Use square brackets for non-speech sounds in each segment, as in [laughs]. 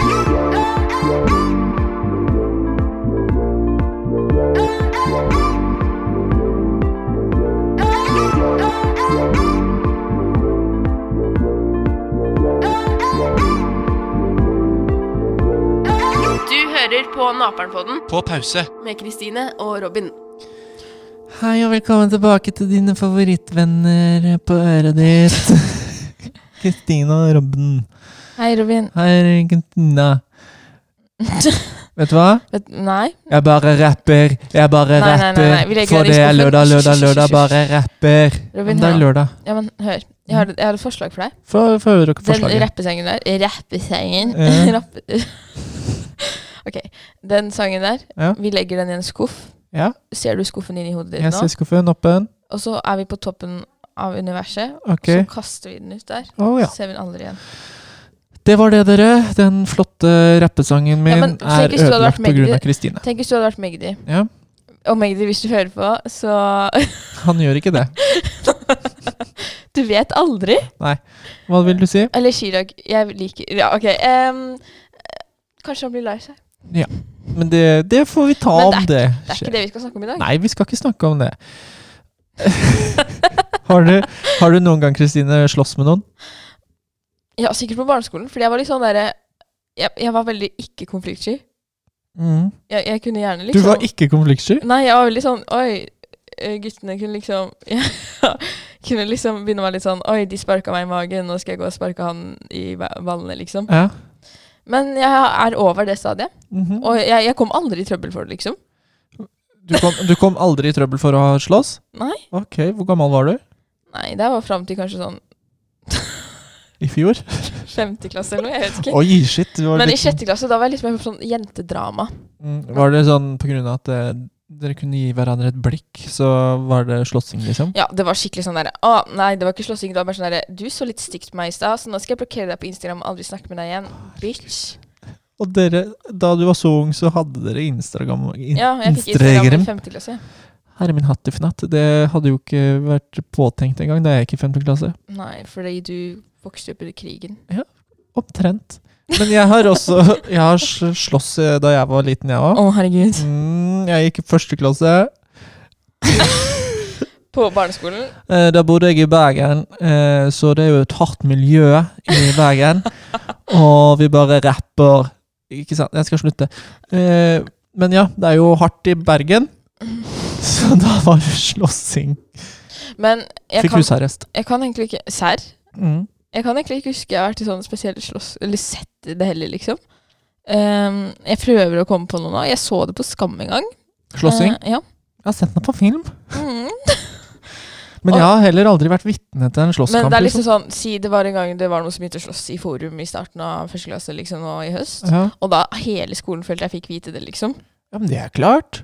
Du hører på Naperen-podden På pause. med Kristine og Robin. Hei og velkommen tilbake til dine favorittvenner på øret ditt. [laughs] Kristina og Robben. Hei, Robin. Hei, Kristina. [laughs] Vet du hva? Vet, nei? Jeg bare rapper. Jeg bare Nei, nei, nei, nei, legger For det er lørdag, lørdag, lørdag. Bare rapper. Robin, Men det er lørdag. Ja, men hør. Jeg har, jeg har et forslag for deg. Få høre dere Den forslaget. rappesangen der Rappesangen? Ja. [laughs] [laughs] Ok. Den sangen der, Ja. vi legger den i en skuff. Ja, Ser du skuffen inn i hodet ditt nå? jeg ser skuffen åpen. Og så er vi på toppen av universet. Okay. Så kaster vi den ut der. Oh, ja. Så ser vi den aldri igjen. Det var det, dere. Den flotte rappesangen min Ja, men er ødelagt av Kristine. Tenk hvis du hadde vært Magdi. Ja, Og Magdi, hvis du hører på, så [laughs] han gjør ikke det. [laughs] Du vet aldri. Nei. Hva vil du si? Eller Chirag. Jeg liker Ja, OK. Um, kanskje han blir lei seg. Men det, det får vi ta Men om det. Det er ikke det vi skal snakke om i dag. Nei, vi skal ikke snakke om det. [laughs] har, du, har du noen gang, Kristine, slåss med noen? Ja, sikkert på barneskolen. Fordi jeg var litt sånn derre jeg, jeg var veldig ikke konfliktsky. Jeg, jeg kunne gjerne liksom Du liksom var ikke konfliktsky? Nei, jeg var veldig sånn Oi, eh, guttene kunne liksom [laughs] ja, Kunne liksom begynne å være litt sånn Oi, de sparka meg i magen, nå skal jeg gå og sparke han i ba- ballene, liksom. Ja. Men jeg er over det stadiet. Mhm. Og jeg, jeg kom aldri i trøbbel for det, liksom. du, kom, du kom aldri i trøbbel for å ha slåss? Nei. Ok, Hvor gammel var du? Nei, det var fram til kanskje sånn I fjor? femte klasse eller noe, jeg vet ikke. Oi, shit. det var Men i litt- sjette klasse, da var jeg litt mer på sånn jentedrama. Mm, Var det sånn på grunn av at eh, dere kunne gi hverandre et blikk, så var det slåssing, liksom? Ja, det var skikkelig sånn derre Å, nei, det var ikke slåssing. Det var bare sånn derre Du så litt stygt på meg i stad, så nå skal jeg blokkere deg på Instagram og aldri snakke med deg igjen. Bitch. Og dere, da du var så ung, så hadde dere Instagram? in- Ja, jeg fikk Instagram Instagram. i femte klasse. Herre min hatt i fnatt. Det hadde jo ikke vært påtenkt engang da jeg gikk i femte klasse. Nei, fordi du vokste opp under krigen. Ja, Omtrent. Men jeg har også Jeg har slåss eh, da jeg var liten, jeg Å, òg. herregud. Mm, jeg gikk i første klasse. [laughs] På barneskolen. Eh, Da bodde jeg i Bergen, eh, så det er jo et hardt miljø i Bergen. Og vi bare rapper. Ikke sant? Jeg skal slutte. Men ja, det er jo hardt i Bergen, [laughs] så da var det slåssing. Men jeg Fikk kan, husarrest. jeg kan egentlig ikke Serr? Mm. Jeg kan egentlig ikke huske jeg har vært i sånne spesielle slåss Eller sett det heller, liksom. Um, jeg prøver å komme på noe nå. Jeg så det på Skam en gang. Slåssing? Uh, ja. Jeg har sett det på film. Mm. [laughs] Men jeg har heller aldri vært vitne til en slåsskamp. Men det er liksom liksom. sånn Si det var en gang det var noen som begynte å slåss i forum i starten av første klasse liksom og i høst. Ja. Og da hele skolen følte jeg fikk vite det, liksom. ja, men det er klart.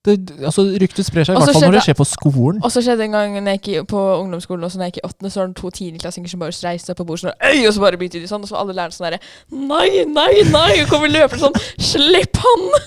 Det, altså, Ryktet sprer seg, i hvert fall når det skjer på skolen. Og så skjedde en gang når jeg gikk på ungdomsskolen, og så når jeg gikk i åttende, så var det to tiendeklassinger som bare reiste seg på bordet sånn Øy! Og så bare begynte de sånn, og så var alle lærerne sånn derre Nei, nei, nei! Og kommer løpende sånn Slipp han! [laughs]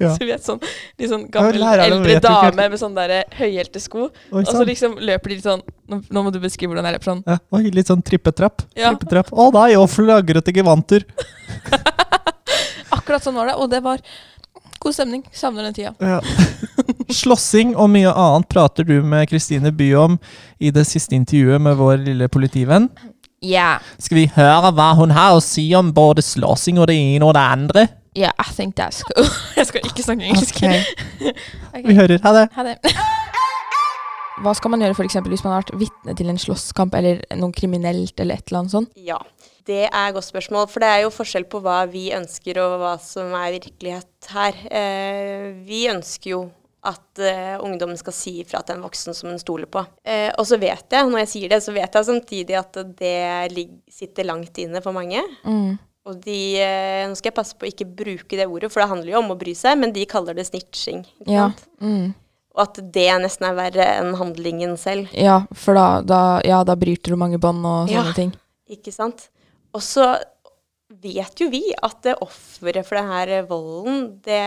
Ja. Så vi er sånn De sånn gammel, ja, eldre dame med sånn derre høyhælte sko. Og så liksom løper de litt sånn Nå, nå må du beskrive hvordan det er sånn. ja, oi, litt sånn trippetrapp. Ja. trippetrapp. Å nei, og flagrete gevanter. [laughs] Akkurat sånn var det, og det var god stemning. Savner den tida. Ja. Slåssing og mye annet prater du med Kristine By om i det siste intervjuet med vår lille politivenn. Yeah. Skal vi høre hva hun har å si om både slåssing og det ene og det andre? Yeah, I think that's cool. [laughs] jeg skal ikke snakke engelsk. [laughs] Ok. Vi hører. Ha det. Ha det. Hva skal man gjøre for eksempel hvis man har vært vitne til en slåsskamp eller noe kriminelt eller et eller annet sånt? Ja, det er et godt spørsmål. For det er jo forskjell på hva vi ønsker og hva som er virkelighet her. Eh, vi ønsker jo at eh, ungdommen skal si ifra til en voksen som en stoler på. Eh, og så vet jeg, når jeg sier det, så vet jeg samtidig at det sitter langt inne for mange. Mm. Og de Nå skal jeg passe på å ikke bruke det ordet, for det handler jo om å bry seg, men de kaller det snitching. Ikke Ja. sant? Mm. Og at det nesten er verre enn handlingen selv. ja, for da, da, ja, da bryter du mange bånd og sånne Ja. ting. Ikke sant? Og så vet jo vi at det offeret for denne volden, det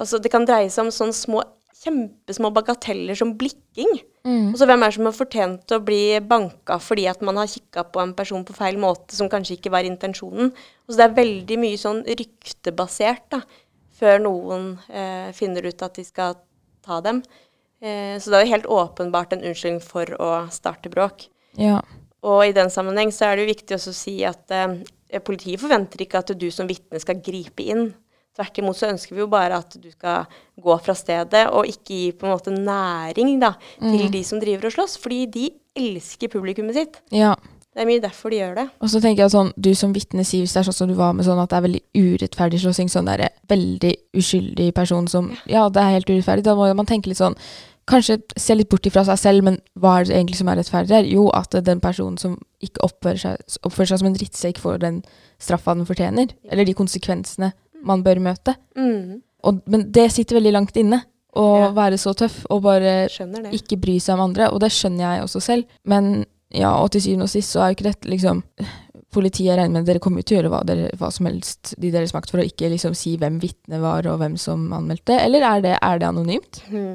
Altså, det kan dreie seg om sånne små, kjempesmå bagateller som blikking. Mm. Og så hvem er det som har fortjent å bli banka fordi at man har kikka på en person på feil måte, som kanskje ikke var intensjonen. Og så det er veldig mye sånn ryktebasert, da, før noen eh, finner ut at de skal ta dem. Eh, så det er jo helt åpenbart en unnskyldning for å starte bråk. Ja. Og i den sammenheng så er det jo viktig å si at eh, politiet forventer ikke at du som vitne skal gripe inn. Tvert imot så ønsker vi jo bare at du skal gå fra stedet og ikke gi på en måte næring da, til de som driver og slåss, fordi de elsker publikummet sitt. ja. Det er mye derfor de gjør det. Og så tenker jeg sånn, du som vitne sier, hvis det er sånn som du var med sånn at det er veldig urettferdig slåssing, sånn der veldig uskyldig person som Ja, det er helt urettferdig. Da må man tenke litt sånn Kanskje se litt bort ifra seg selv, men hva er det egentlig som er rettferdig her? Jo, at den personen som ikke oppfører seg, oppfører seg som en drittsekk, får den straffa den fortjener. Eller de konsekvensene man bør møte. Mm, Og, men det sitter veldig langt inne. Å Ja. være så tøff og bare ikke bry seg om andre, og det skjønner jeg også selv. Men ja, og til syvende og sist så er jo ikke dette liksom Politiet regner med dere kommer til å gjøre hva, dere, hva som helst de deres makt for å ikke liksom si hvem vitnet var og hvem som anmeldte, eller er det, er det anonymt? Mm.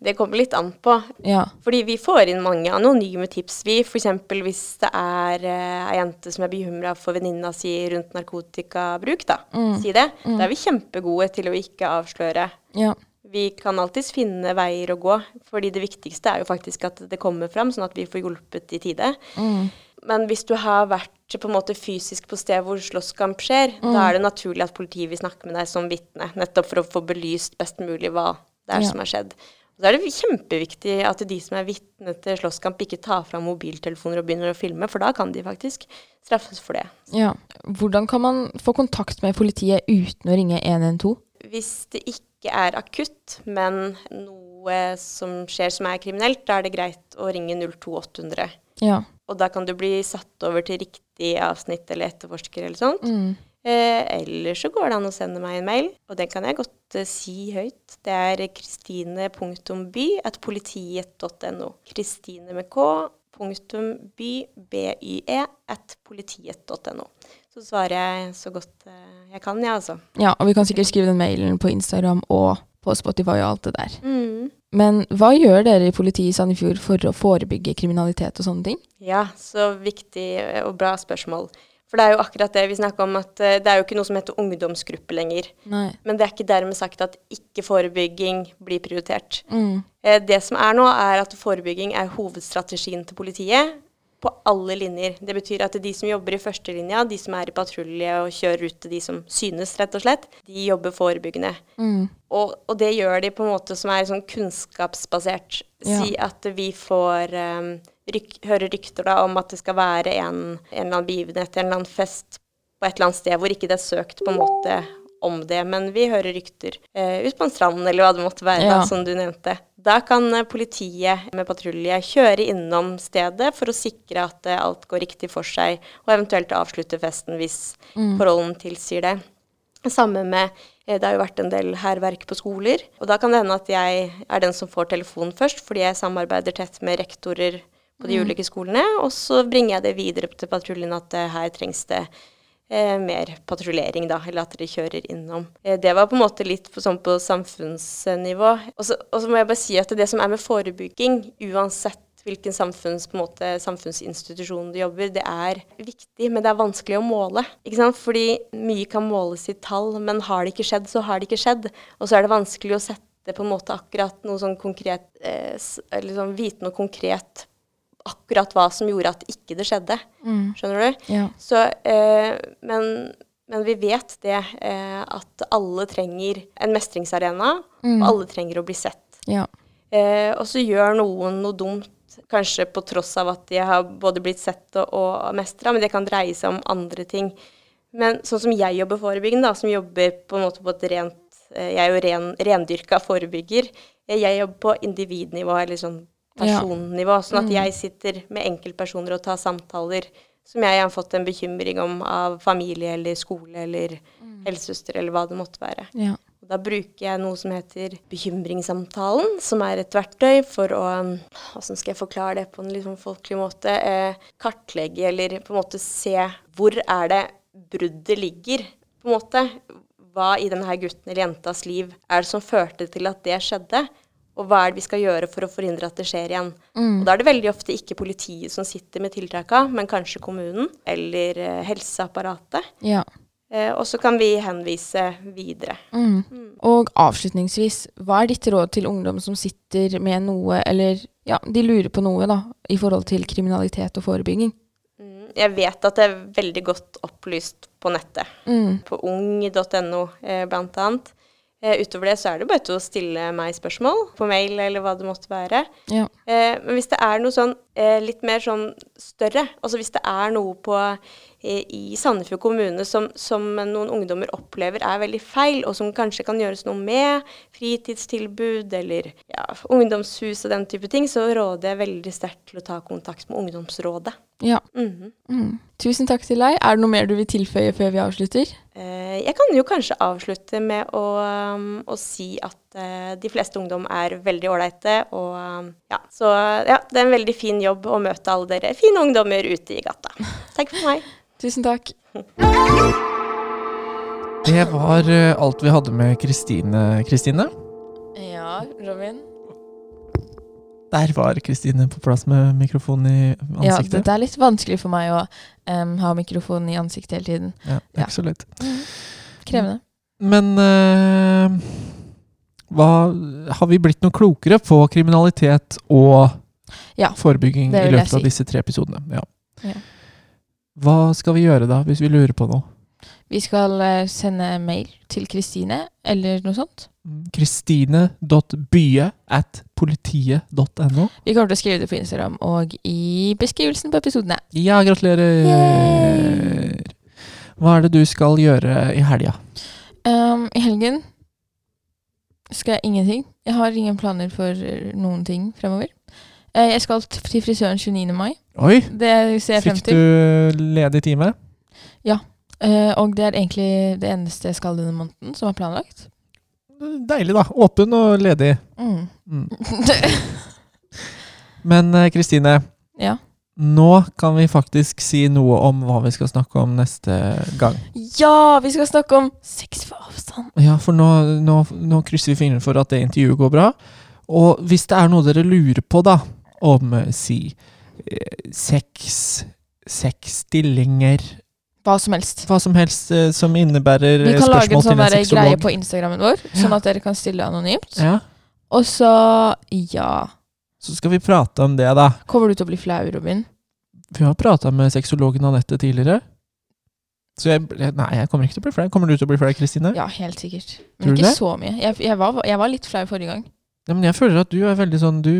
Det kommer litt an på. Ja. Fordi vi får inn mange anonyme tips, vi. F.eks. hvis det er eh, ei jente som er bekymra for venninna si rundt narkotikabruk, da. Si det. Da er vi kjempegode til å ikke avsløre. Ja. Vi kan alltids finne veier å gå, fordi det viktigste er jo faktisk at det kommer fram, sånn at vi får hjulpet i tide. Mm. Men hvis du har vært på en måte fysisk på sted hvor slåsskamp skjer, da er det naturlig at politiet vil snakke med deg som vitne, nettopp for å få belyst best mulig hva det er Ja. som har skjedd. Og da er det kjempeviktig at de som er vitne til slåsskamp, ikke tar fram mobiltelefoner og begynner å filme, for da kan de faktisk straffes for det. ja. Hvordan kan man få kontakt med politiet uten å ringe 112? Hvis det ikke er akutt, men noe som skjer som er kriminelt, da er det greit å ringe 02800. Ja. Og da kan du bli satt over til riktig avsnitt eller etterforsker eller sånt. Mm. Eh, eller så går det an å sende meg en mail, og den kan jeg godt eh, si høyt. Det er kristine.by at politiet.no. Kristine med k, punktum by, bye, at politiet.no. Så svarer jeg så godt eh, jeg kan, ja, altså. ja, og vi kan sikkert skrive den mailen på Instagram og på Spotify og alt det der. Mm. Men hva gjør dere i politiet i Sandefjord for å forebygge kriminalitet og sånne ting? Ja, så viktig og bra spørsmål. For det er jo akkurat det vi snakker om, at eh, det er jo ikke noe som heter ungdomsgruppe lenger. Nei. Men det er ikke dermed sagt at ikke forebygging blir prioritert. Mm. Eh, Det som er nå, er at forebygging er hovedstrategien til politiet på alle linjer. Det betyr at de som jobber i førstelinja, de som er i patrulje og kjører ut til de som synes, rett og slett, de jobber forebyggende. Mm. Og, og det gjør de på en måte som er sånn kunnskapsbasert. Ja. Si at vi får um, ryk, hører rykter da om at det skal være en, en eller annen begivenhet, en eller annen fest på et eller annet sted hvor ikke det er søkt på en måte om det, men vi hører rykter eh, ut på en strand eller hva det måtte være, Ja. da, som du nevnte. Da kan eh, politiet med patrulje kjøre innom stedet for å sikre at eh, alt går riktig for seg, og eventuelt avslutte festen hvis forholdene tilsier det. Samme med eh, Det har jo vært en del hærverk på skoler. Og da kan det hende at jeg er den som får telefonen først, fordi jeg samarbeider tett med rektorer på de ulike skolene. Og så bringer jeg det videre til patruljen at eh, her trengs det eh, mer patruljering, da. Eller at dere kjører innom. Eh, det var på en måte litt på, sånn på samfunnsnivå. Og så må jeg bare si at det som er med forebygging, uansett hvilken samfunns, måte, samfunnsinstitusjon du jobber, det er viktig, men det er vanskelig å måle. Ikke sant? Fordi mye kan måles i tall, men har det ikke skjedd, så har det ikke skjedd. Og så er det vanskelig å sette på en måte akkurat noe sånn konkret eh, liksom vite noe konkret akkurat hva som gjorde at ikke det skjedde. Mm. Skjønner du? Ja. Så, eh, men, men vi vet det, eh, at alle trenger en mestringsarena, Mm. og alle trenger å bli sett. Ja. Eh, og så gjør noen noe dumt, kanskje på tross av at de har både blitt sett og, og mestra, men det kan dreie seg om andre ting. Men sånn som jeg jobber forebyggende, da, som jobber på en måte på et rent eh, Jeg er jo ren, rendyrka forebygger. Eh, Jeg jobber på individnivå, eller sånn. Personnivå. Sånn at jeg sitter med enkeltpersoner og tar samtaler som jeg har fått en bekymring om av familie eller skole eller helsesøster eller hva det måtte være. Ja. Da bruker jeg noe som heter bekymringssamtalen, som er et verktøy for å Hvordan skal jeg forklare det på en sånn folkelig måte? Eh, kartlegge eller på en måte se hvor er det bruddet ligger, på en måte. Hva i denne gutten eller jentas liv er det som førte til at det skjedde? Og hva er det vi skal gjøre for å forhindre at det skjer igjen. Mm. Og da er det veldig ofte ikke politiet som sitter med tiltaka, men kanskje kommunen eller eh, helseapparatet. Ja. Eh, og så kan vi henvise videre. Mm. Og avslutningsvis, hva er ditt råd til ungdom som sitter med noe, eller ja, de lurer på noe, da, i forhold til kriminalitet og forebygging? Mm, Jeg vet at det er veldig godt opplyst på nettet. Mm. På ung.no eh, blant annet. Eh, utover det så er det bare til å stille meg spørsmål på mail eller hva det måtte være. Ja. Eh, men hvis det er noe sånn eh, litt mer sånn større, altså hvis det er noe på, eh, i Sandefjord kommune som, som noen ungdommer opplever er veldig feil, og som kanskje kan gjøres noe med, fritidstilbud eller ja, ungdomshus og den type ting, så råder jeg veldig sterkt til å ta kontakt med ungdomsrådet. Ja. Mhm. Mm. Tusen takk til deg. Er det noe mer du vil tilføye før vi avslutter? Eh, Jeg kan jo kanskje avslutte med å, um, å si at uh, de fleste ungdom er veldig ålreite. Og um, ja, så ja, det er en veldig fin jobb å møte alle dere fine ungdommer ute i gata. Takk for meg. [laughs] Tusen takk. Det var eh, alt vi hadde med Kristine. Kristine? Ja, Robin? Der var Kristine på plass med mikrofonen i ansiktet. Ja, det er litt vanskelig for meg å um, ha mikrofonen i ansiktet hele tiden. Ja, det er ikke så lett. Krevende. Men uh, hva, har vi blitt noe klokere på kriminalitet og Ja, forebygging i løpet si. av disse tre episodene? Ja. Ja. Hva skal vi gjøre da, hvis vi lurer på noe? Vi skal eh, sende mail til Kristine, eller noe sånt. Kristine.bye at politiet.no. Vi kommer til å skrive det på Instagram og i beskrivelsen på episodene. Ja, gratulerer! Yay! Hva er det du skal gjøre i helga? Um, I helgen skal jeg ingenting. Jeg har ingen planer for eh, noen ting fremover. Eh, jeg skal til frisøren 29. mai. Oi! Det ser jeg frem Fikk til. du ledig time? Ja. og det er egentlig det eneste jeg skal denne måneden, som er planlagt. Deilig, da. Åpen og ledig. Mm. Mm. [laughs] Men eh, Kristine, ja. nå kan vi faktisk si noe om hva vi skal snakke om neste gang. ja, vi skal snakke om sex for avstand. Ja, for nå, nå, nå krysser vi fingrene for at det intervjuet går bra. Og hvis det er noe dere lurer på, da, om eh, si eh, sex, sexstillinger Hva som helst. Hva som helst eh, som innebærer Vi eh, kan lage en spørsmål sånn en der greie på Instagrammen vår, sånn at dere kan stille anonymt. Ja, Og så, ja så skal vi prate om det, da. Kommer du til å bli flau, Robin? Vi har prata med sexologen Anette tidligere. Så jeg, nei, jeg kommer ikke til å bli flau. Kommer du til å bli flau, Kristine? Ja, helt sikkert. Tror Men du ikke det? så mye. Jeg, jeg, var, jeg var litt flau forrige gang. Ja, men jeg føler at du er veldig sånn Du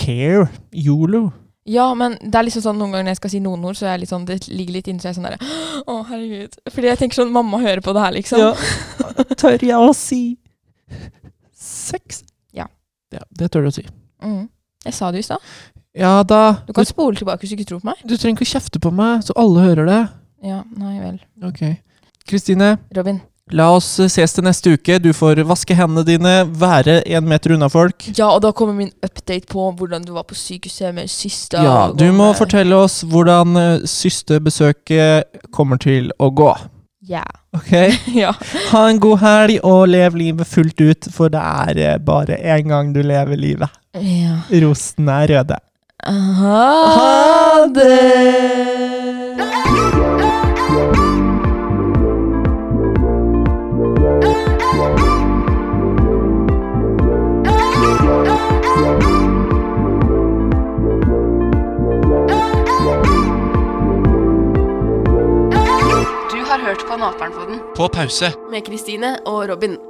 Care. Yolo. Ja, men det er liksom sånn noen ganger når jeg skal si noen ord, så er jeg litt sånn, det ligger litt inni seg sånn derre Å, herregud. Fordi jeg tenker sånn Mamma hører på det her, liksom. Ja. [laughs] Tør jeg å si sex? Ja. ja. Det tør du å si. Mm. Jeg sa det i stad. Ja da. Du kan spole tilbake hvis du ikke tror på meg. Du trenger ikke å kjefte på meg, så alle hører det. Ja, nei vel. Ok. Kristine, Robin. La oss eh, ses til neste uke. Du får vaske hendene dine, være en meter unna folk. Ja, og da kommer min update på hvordan du var på sykehuset med siste Ja, du må med- fortelle oss hvordan siste besøket kommer til å gå. Ja. Ok? [laughs] ja. Ha en god helg, og lev livet fullt ut, for det er eh, bare én gang du lever livet. ja. Rosten er røde. Ha det! På På pause. med Kristine og Robin.